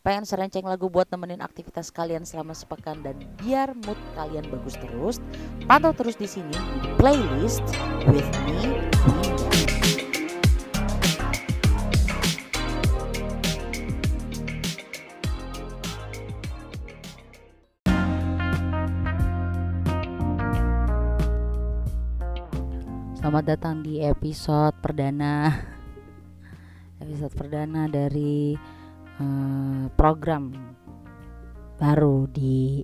pengen serenceng lagu buat nemenin aktivitas kalian selama sepekan dan biar mood kalian bagus terus, pantau terus di sini playlist with me. Selamat datang di episode perdana episode perdana dari uh, program baru di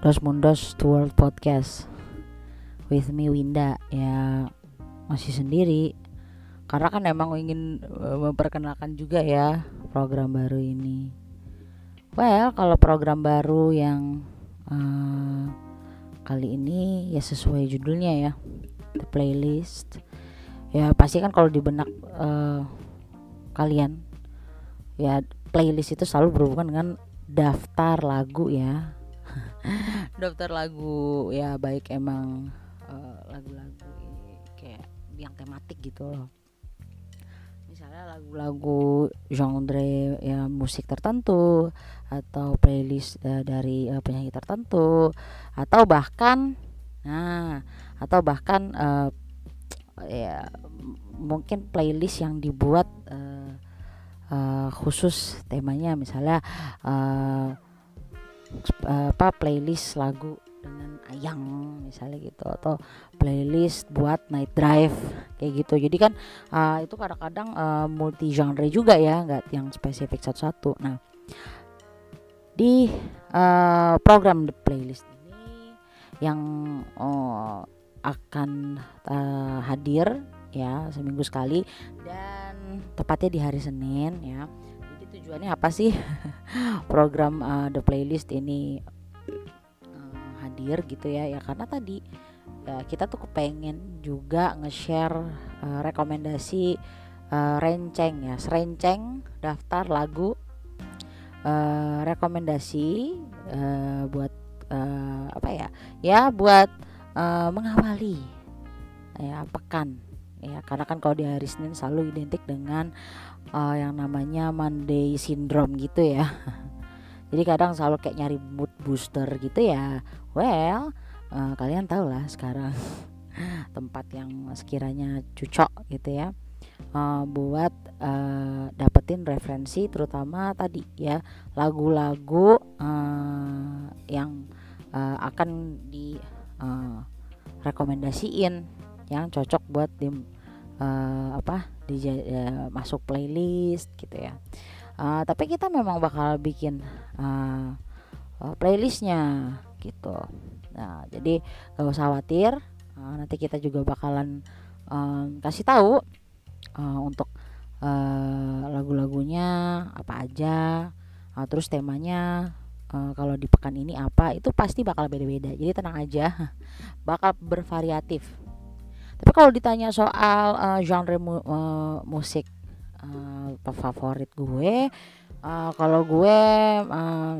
Dos Mundos to World Podcast with me Winda. Ya masih sendiri. Karena kan emang ingin uh, memperkenalkan juga ya program baru ini. Well kalau program baru yang uh, kali ini ya sesuai judulnya ya the playlist. Ya pasti kan kalau di benak uh, kalian ya playlist itu selalu berhubungan dengan daftar lagu ya. Daftar lagu ya baik emang uh, lagu-lagu kayak yang tematik gitu loh. Misalnya lagu-lagu genre ya musik tertentu atau playlist uh, dari uh, penyanyi tertentu atau bahkan nah atau bahkan uh, ya mungkin playlist yang dibuat uh, uh, khusus temanya misalnya uh, apa playlist lagu dengan ayang misalnya gitu atau playlist buat night drive kayak gitu. Jadi kan uh, itu kadang-kadang uh, multi genre juga ya nggak yang spesifik satu-satu. Nah di uh, program the playlist yang uh, akan uh, hadir ya seminggu sekali. Dan tepatnya di hari Senin ya. Jadi tujuannya apa sih? Program uh, the playlist ini uh, hadir gitu ya. Ya karena tadi ya, kita tuh kepengen juga nge-share uh, rekomendasi uh, renceng ya. Serenceng daftar lagu uh, rekomendasi uh, buat uh, apa ya? Ya buat uh, mengawali ya pekan ya karena kan kalau di hari Senin selalu identik dengan uh, yang namanya Monday syndrome gitu ya. Jadi kadang selalu kayak nyari mood booster gitu ya. Well uh, kalian tahu lah sekarang tempat yang sekiranya cocok gitu ya. Uh, buat uh, dapetin referensi terutama tadi ya lagu-lagu uh, yang uh, akan di uh, yang cocok buat di uh, apa di uh, masuk playlist gitu ya. Uh, tapi kita memang bakal bikin uh, uh, playlistnya gitu. Nah jadi gak usah khawatir uh, nanti kita juga bakalan um, kasih tahu uh, untuk uh, lagu-lagunya apa aja uh, terus temanya uh, kalau di pekan ini apa itu pasti bakal beda-beda. Jadi tenang aja bakal bervariatif tapi kalau ditanya soal uh, genre mu uh, musik uh, favorit gue uh, kalau gue uh,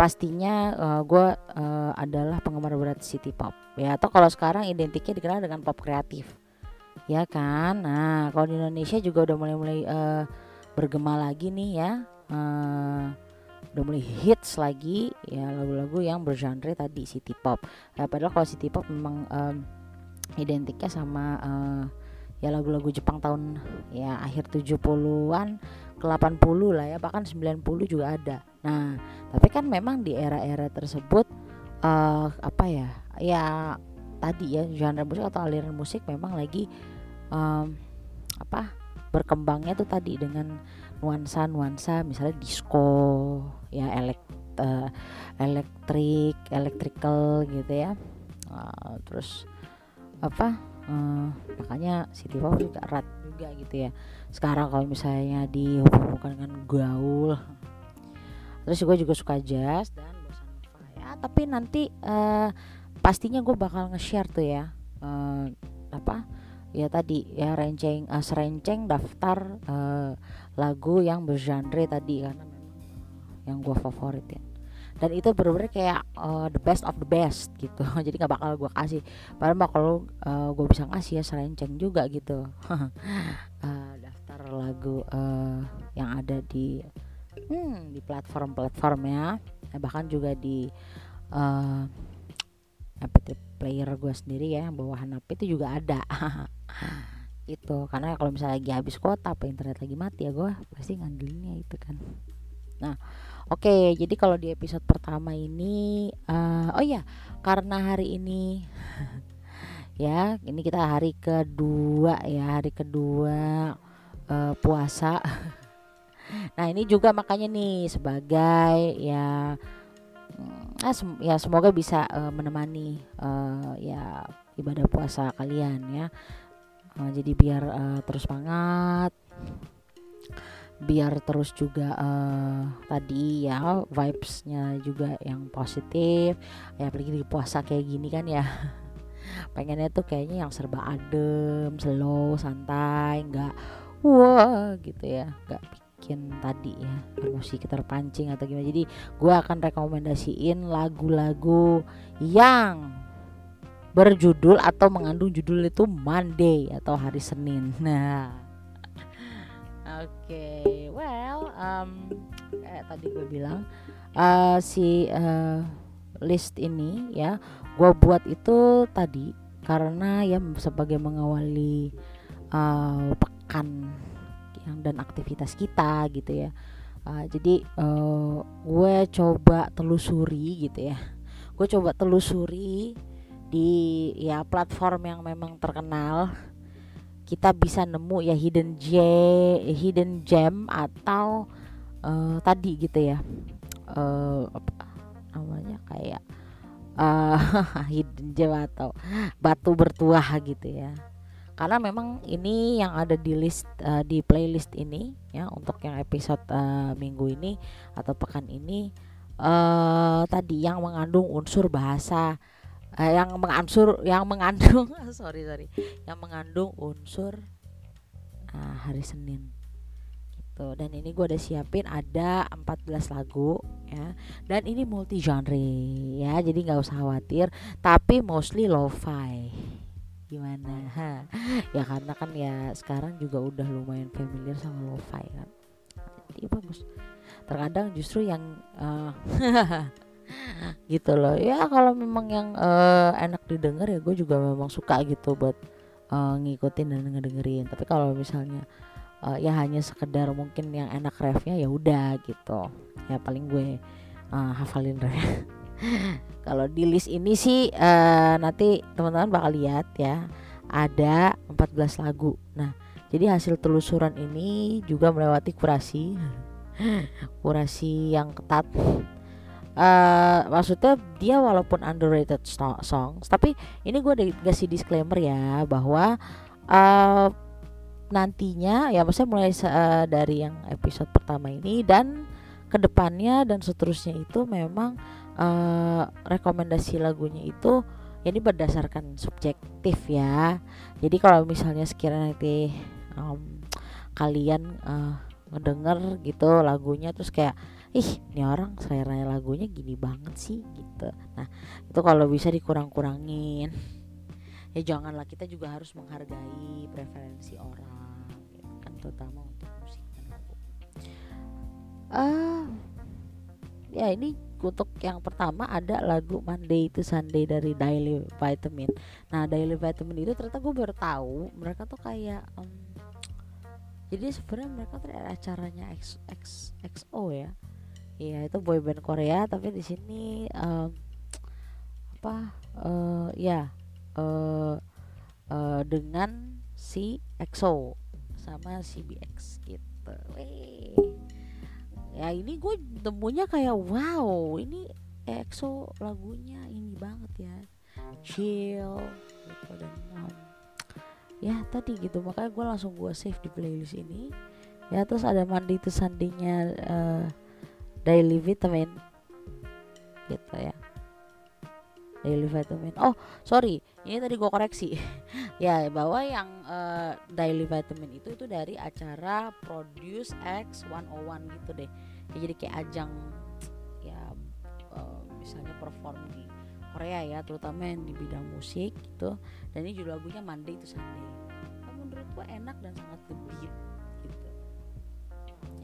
pastinya uh, gue uh, adalah penggemar berat city pop. Ya atau kalau sekarang identiknya dikenal dengan pop kreatif. Ya kan? Nah kalau di Indonesia juga udah mulai-mulai uh, bergema lagi nih ya. Uh, udah mulai hits lagi ya lagu-lagu yang bergenre tadi city pop. Ya padahal kalau city pop memang um, identiknya sama uh, ya lagu-lagu Jepang tahun ya akhir 70-an ke 80 lah ya bahkan 90 juga ada. Nah tapi kan memang di era-era tersebut uh, apa ya ya tadi ya genre musik atau aliran musik memang lagi um, apa berkembangnya tuh tadi dengan nuansa-nuansa misalnya disco ya elek uh, elektrik electrical gitu ya. Uh, terus apa uh, makanya city pop juga erat juga gitu ya. Sekarang kalau misalnya dihubungkan dengan gaul. Terus gue juga suka jazz dan bossa nova ya. Tapi nanti uh, pastinya gue bakal nge-share tuh ya uh, apa ya tadi ya renceng uh, serenceng daftar uh, lagu yang bergenre tadi karena memang yang gue favoritin dan itu bener-bener kayak uh, the best of the best gitu. Jadi nggak bakal gue kasih. Padahal mah kalau uh, gue bisa ngasih ya serenceng juga gitu. Uh, daftar lagu uh, yang ada di hmm, di platform-platform ya. Bahkan juga di uh, MP3 player gue sendiri ya bawahan HP itu juga ada. Itu karena kalau misalnya lagi habis kuota apa internet lagi mati ya gue pasti ngandelinnya itu kan. Nah oke jadi kalau di episode pertama ini uh, oh ya karena hari ini ya ini kita hari kedua ya hari kedua uh, puasa. Nah ini juga makanya nih sebagai ya uh, sem ya semoga bisa uh, menemani uh, ya ibadah puasa kalian ya. Uh, jadi biar uh, terus semangat biar terus juga uh, tadi ya vibesnya juga yang positif. Ya apalagi di puasa kayak gini kan ya. Pengennya tuh kayaknya yang serba adem slow santai nggak wah gitu ya. Nggak bikin tadi ya emosi kita terpancing atau gimana. Jadi gue akan rekomendasiin lagu-lagu yang berjudul atau mengandung judul itu Monday atau hari Senin. Nah okay. well um, kayak tadi gue bilang uh, si uh, list ini ya gue buat itu tadi karena ya sebagai mengawali uh, pekan yang dan aktivitas kita gitu ya uh, jadi uh, gue coba telusuri gitu ya gue coba telusuri di ya platform yang memang terkenal kita bisa nemu ya hidden gem hidden gem atau uh, tadi gitu ya. Uh, apa namanya kayak uh, hidden gem atau batu bertuah gitu ya. Karena memang ini yang ada di list uh, di playlist ini ya untuk yang episode uh, minggu ini atau pekan ini uh, tadi yang mengandung unsur bahasa uh, yang mengansur yang mengandung sorry sorry. Yang mengandung unsur uh, hari Senin. Gitu. Dan ini gue udah siapin ada 14 lagu ya. Dan ini multi genre ya. Jadi nggak usah khawatir. Tapi mostly lo-fi. Gimana? Ha. ya karena kan ya sekarang juga udah lumayan familiar sama lo-fi kan. Jadi bagus. Terkadang justru yang uh, gitu loh. Ya kalau memang yang uh, enak didengar ya gue juga memang suka gitu buat uh, ngikutin dan ngedengerin. Tapi kalau misalnya uh, ya hanya sekedar mungkin yang enak refnya ya udah gitu. Ya paling gue uh, hafalin ref. Kalau di list ini sih uh, nanti teman-teman bakal lihat ya ada 14 lagu. Nah jadi hasil telusuran ini juga melewati kurasi. Kurasi yang ketat uh, maksudnya dia walaupun underrated songs tapi ini gue kasih disclaimer ya bahwa uh, nantinya ya maksudnya mulai uh, dari yang episode pertama ini dan ke depannya dan seterusnya itu memang uh, rekomendasi lagunya itu ya ini berdasarkan subjektif ya. Jadi kalau misalnya sekiranya nanti um, kalian uh, ngedenger gitu lagunya terus kayak ih ini orang selera lagunya gini banget sih gitu. Nah itu kalau bisa dikurang-kurangin. Ya janganlah kita juga harus menghargai preferensi orang terutama untuk musik dan lagu. Uh, ya ini untuk yang pertama ada lagu Monday itu Sunday dari Daily Vitamin. Nah Daily Vitamin itu ternyata gue baru tahu mereka tuh kayak um, jadi sebenarnya mereka tuh acaranya X, X, XO ya iya itu boyband Korea tapi di sini um, apa uh, ya uh, uh, dengan si EXO sama CBX gitu. Wih. ya ini gue temunya kayak wow ini EXO lagunya ini banget ya. Chill gitu dan um, ya tadi gitu. Makanya gue langsung gue save di playlist ini. Ya terus ada mandi itu sandinya uh, daily vitamin. Gitu ya. Daily vitamin. Oh sorry. Ini tadi gue koreksi. Ya bahwa yang uh, daily vitamin itu itu dari acara Produce X 101 gitu deh. Ya, jadi kayak ajang ya uh, misalnya perform di Korea ya terutama yang di bidang musik gitu. Dan ini judul lagunya Monday itu Sunday. Nah, menurut gue enak dan sangat gitu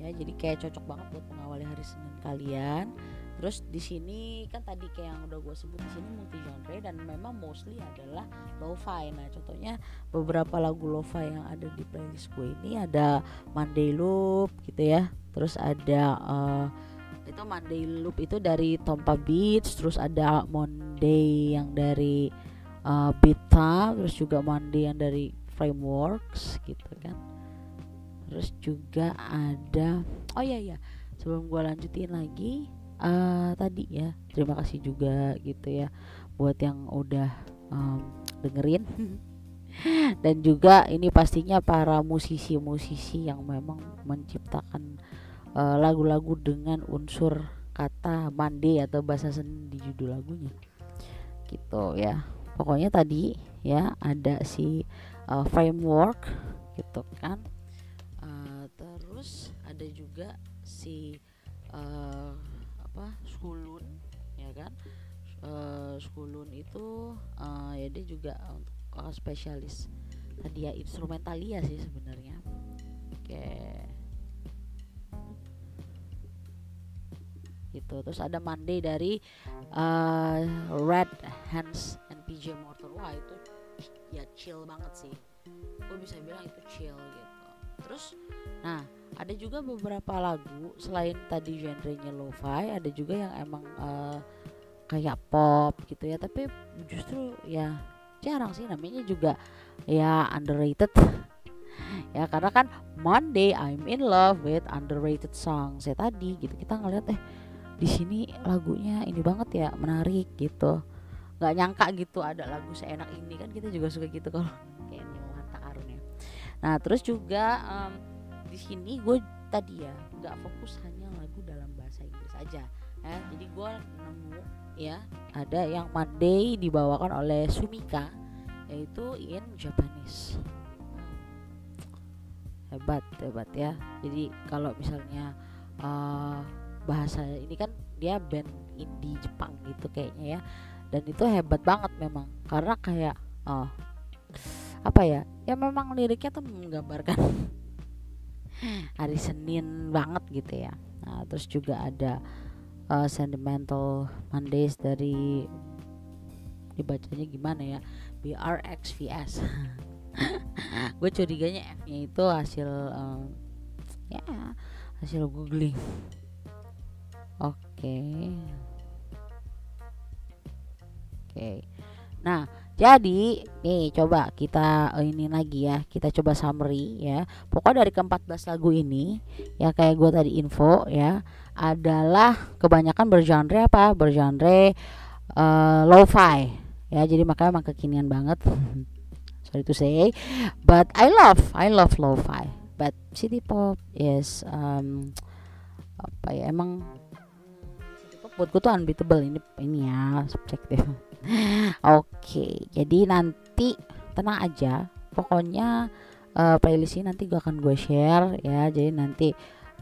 ya. Jadi kayak cocok banget buat mengawali hari Senin kalian. Terus di sini kan tadi kayak yang udah gue sebut di sini multi genre dan memang mostly adalah lo-fi. Nah contohnya beberapa lagu lo-fi yang ada di playlist gue ini ada Monday Loop gitu ya. Terus ada uh, itu Monday Loop itu dari Tompa Beats terus ada Monday yang dari uh, Beta terus juga Monday yang dari Frameworks gitu kan terus juga ada oh iya iya. Sebelum gue lanjutin lagi uh, tadi ya terima kasih juga gitu ya buat yang udah um, dengerin. Dan juga ini pastinya para musisi-musisi yang memang menciptakan uh, lagu-lagu uh, dengan unsur kata mandi atau bahasa seni di judul lagunya. Gitu ya. Pokoknya tadi ya ada si uh, framework gitu kan ada juga si uh, apa skulun ya kan? Uh, skulun itu uh, ya dia juga untuk uh, spesialis tadi ya instrumentalia sih sebenarnya. Oke. Gitu. Terus ada Monday dari uh, Red Hands and PJ Morton wah itu ya chill banget sih. Gue bisa bilang itu chill gitu. Terus nah ada juga beberapa lagu selain tadi genrenya lo-fi ada juga yang emang uh, kayak pop gitu ya. Tapi justru ya jarang sih namanya juga ya underrated. Ya karena kan Monday I'm in love with underrated song saya tadi gitu. Kita ngeliat eh di sini lagunya ini banget ya menarik gitu. Nggak nyangka gitu ada lagu seenak ini. Kan kita juga suka gitu kalau kayak Harta Karun ya. Nah terus juga um, di sini gue tadi ya nggak fokus hanya lagu dalam bahasa Inggris aja ya. Jadi gue nemu ya ada yang Monday dibawakan oleh Sumika yaitu in Japanese. Hebat hebat ya. Jadi kalau misalnya uh, bahasa ini kan dia band indie Jepang gitu kayaknya ya. Dan itu hebat banget memang karena kayak oh apa ya ya memang liriknya tuh menggambarkan hari Senin banget gitu ya. Nah terus juga ada uh, sentimental Mondays dari dibacanya gimana ya? BRXVS gue curiganya F nya itu hasil um, ya hasil googling. Oke. Okay. oke. Okay. nah jadi nih coba kita eh, ini lagi ya kita coba summary ya. Pokoknya dari ke-14 lagu ini ya kayak gue tadi info ya adalah kebanyakan bergenre apa? Bergenre uh, lo-fi. Ya jadi makanya emang kekinian banget. Sorry to say but I love I love lo-fi. But city pop is um, apa ya emang city pop buat gue tuh unbeatable. Ini ini ya subjektif Oke, jadi nanti tenang aja. Pokoknya uh, playlist ini nanti gue akan gue share ya. Jadi nanti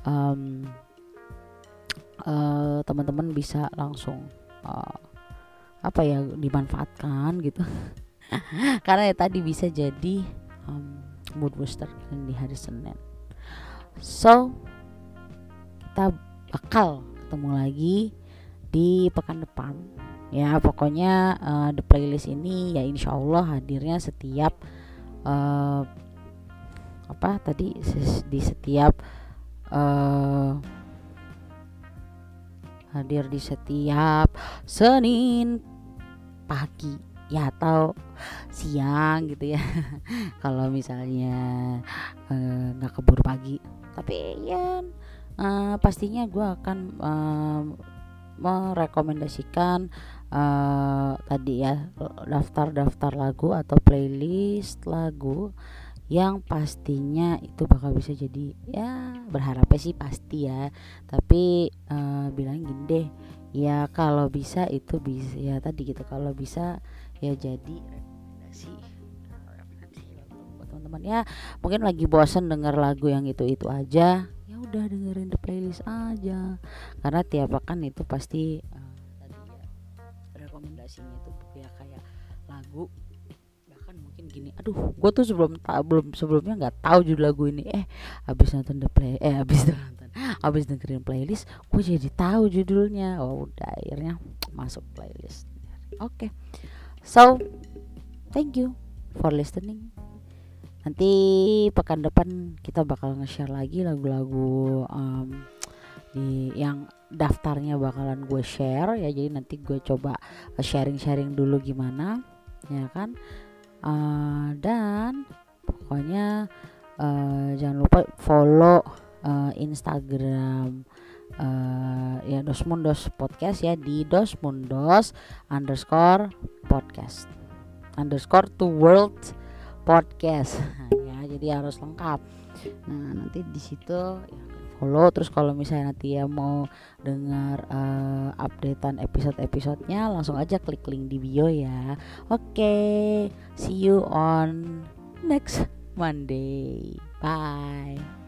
um, uh, teman-teman bisa langsung uh, apa ya dimanfaatkan gitu. Karena ya tadi bisa jadi um, mood booster di hari Senin. So kita bakal ketemu lagi di pekan depan ya pokoknya uh, the playlist ini ya insya Allah hadirnya setiap uh, apa tadi di setiap uh, hadir di setiap Senin pagi ya atau siang gitu ya. Kalau misalnya nggak uh, keburu pagi. Tapi ya uh, pastinya gue akan uh, merekomendasikan uh, tadi ya daftar-daftar lagu atau playlist lagu yang pastinya itu bakal bisa jadi ya berharapnya sih pasti ya. Tapi uh, bilang gini deh ya kalau bisa itu bisa ya tadi gitu kalau bisa ya jadi rekomendasi teman-teman. Ya mungkin lagi bosen denger lagu yang itu itu aja ya udah dengerin the playlist aja. Karena tiap pekan itu pasti uh, lagu bahkan mungkin gini aduh gue tuh sebelum tak belum sebelumnya nggak tahu judul lagu ini. Eh abis nonton the play eh abis nonton abis dengerin playlist gue jadi tahu judulnya. Oh udah akhirnya masuk playlist. Oke. Okay. so thank you for listening. Nanti pekan depan kita bakal nge-share lagi lagu-lagu um, di yang daftarnya bakalan gue share ya. Jadi nanti gue coba sharing-sharing dulu gimana ya kan? Uh, dan pokoknya uh, jangan lupa follow uh, Instagram uh, ya Dosmundos podcast ya di Dosmundos underscore podcast. Underscore to world podcast. Ya jadi harus lengkap. Nah nanti di situ ya follow. Terus kalau misalnya nanti ya mau dengar uh, updatean episode-episodenya langsung aja klik link di bio ya. Oke okay, see you on next Monday. Bye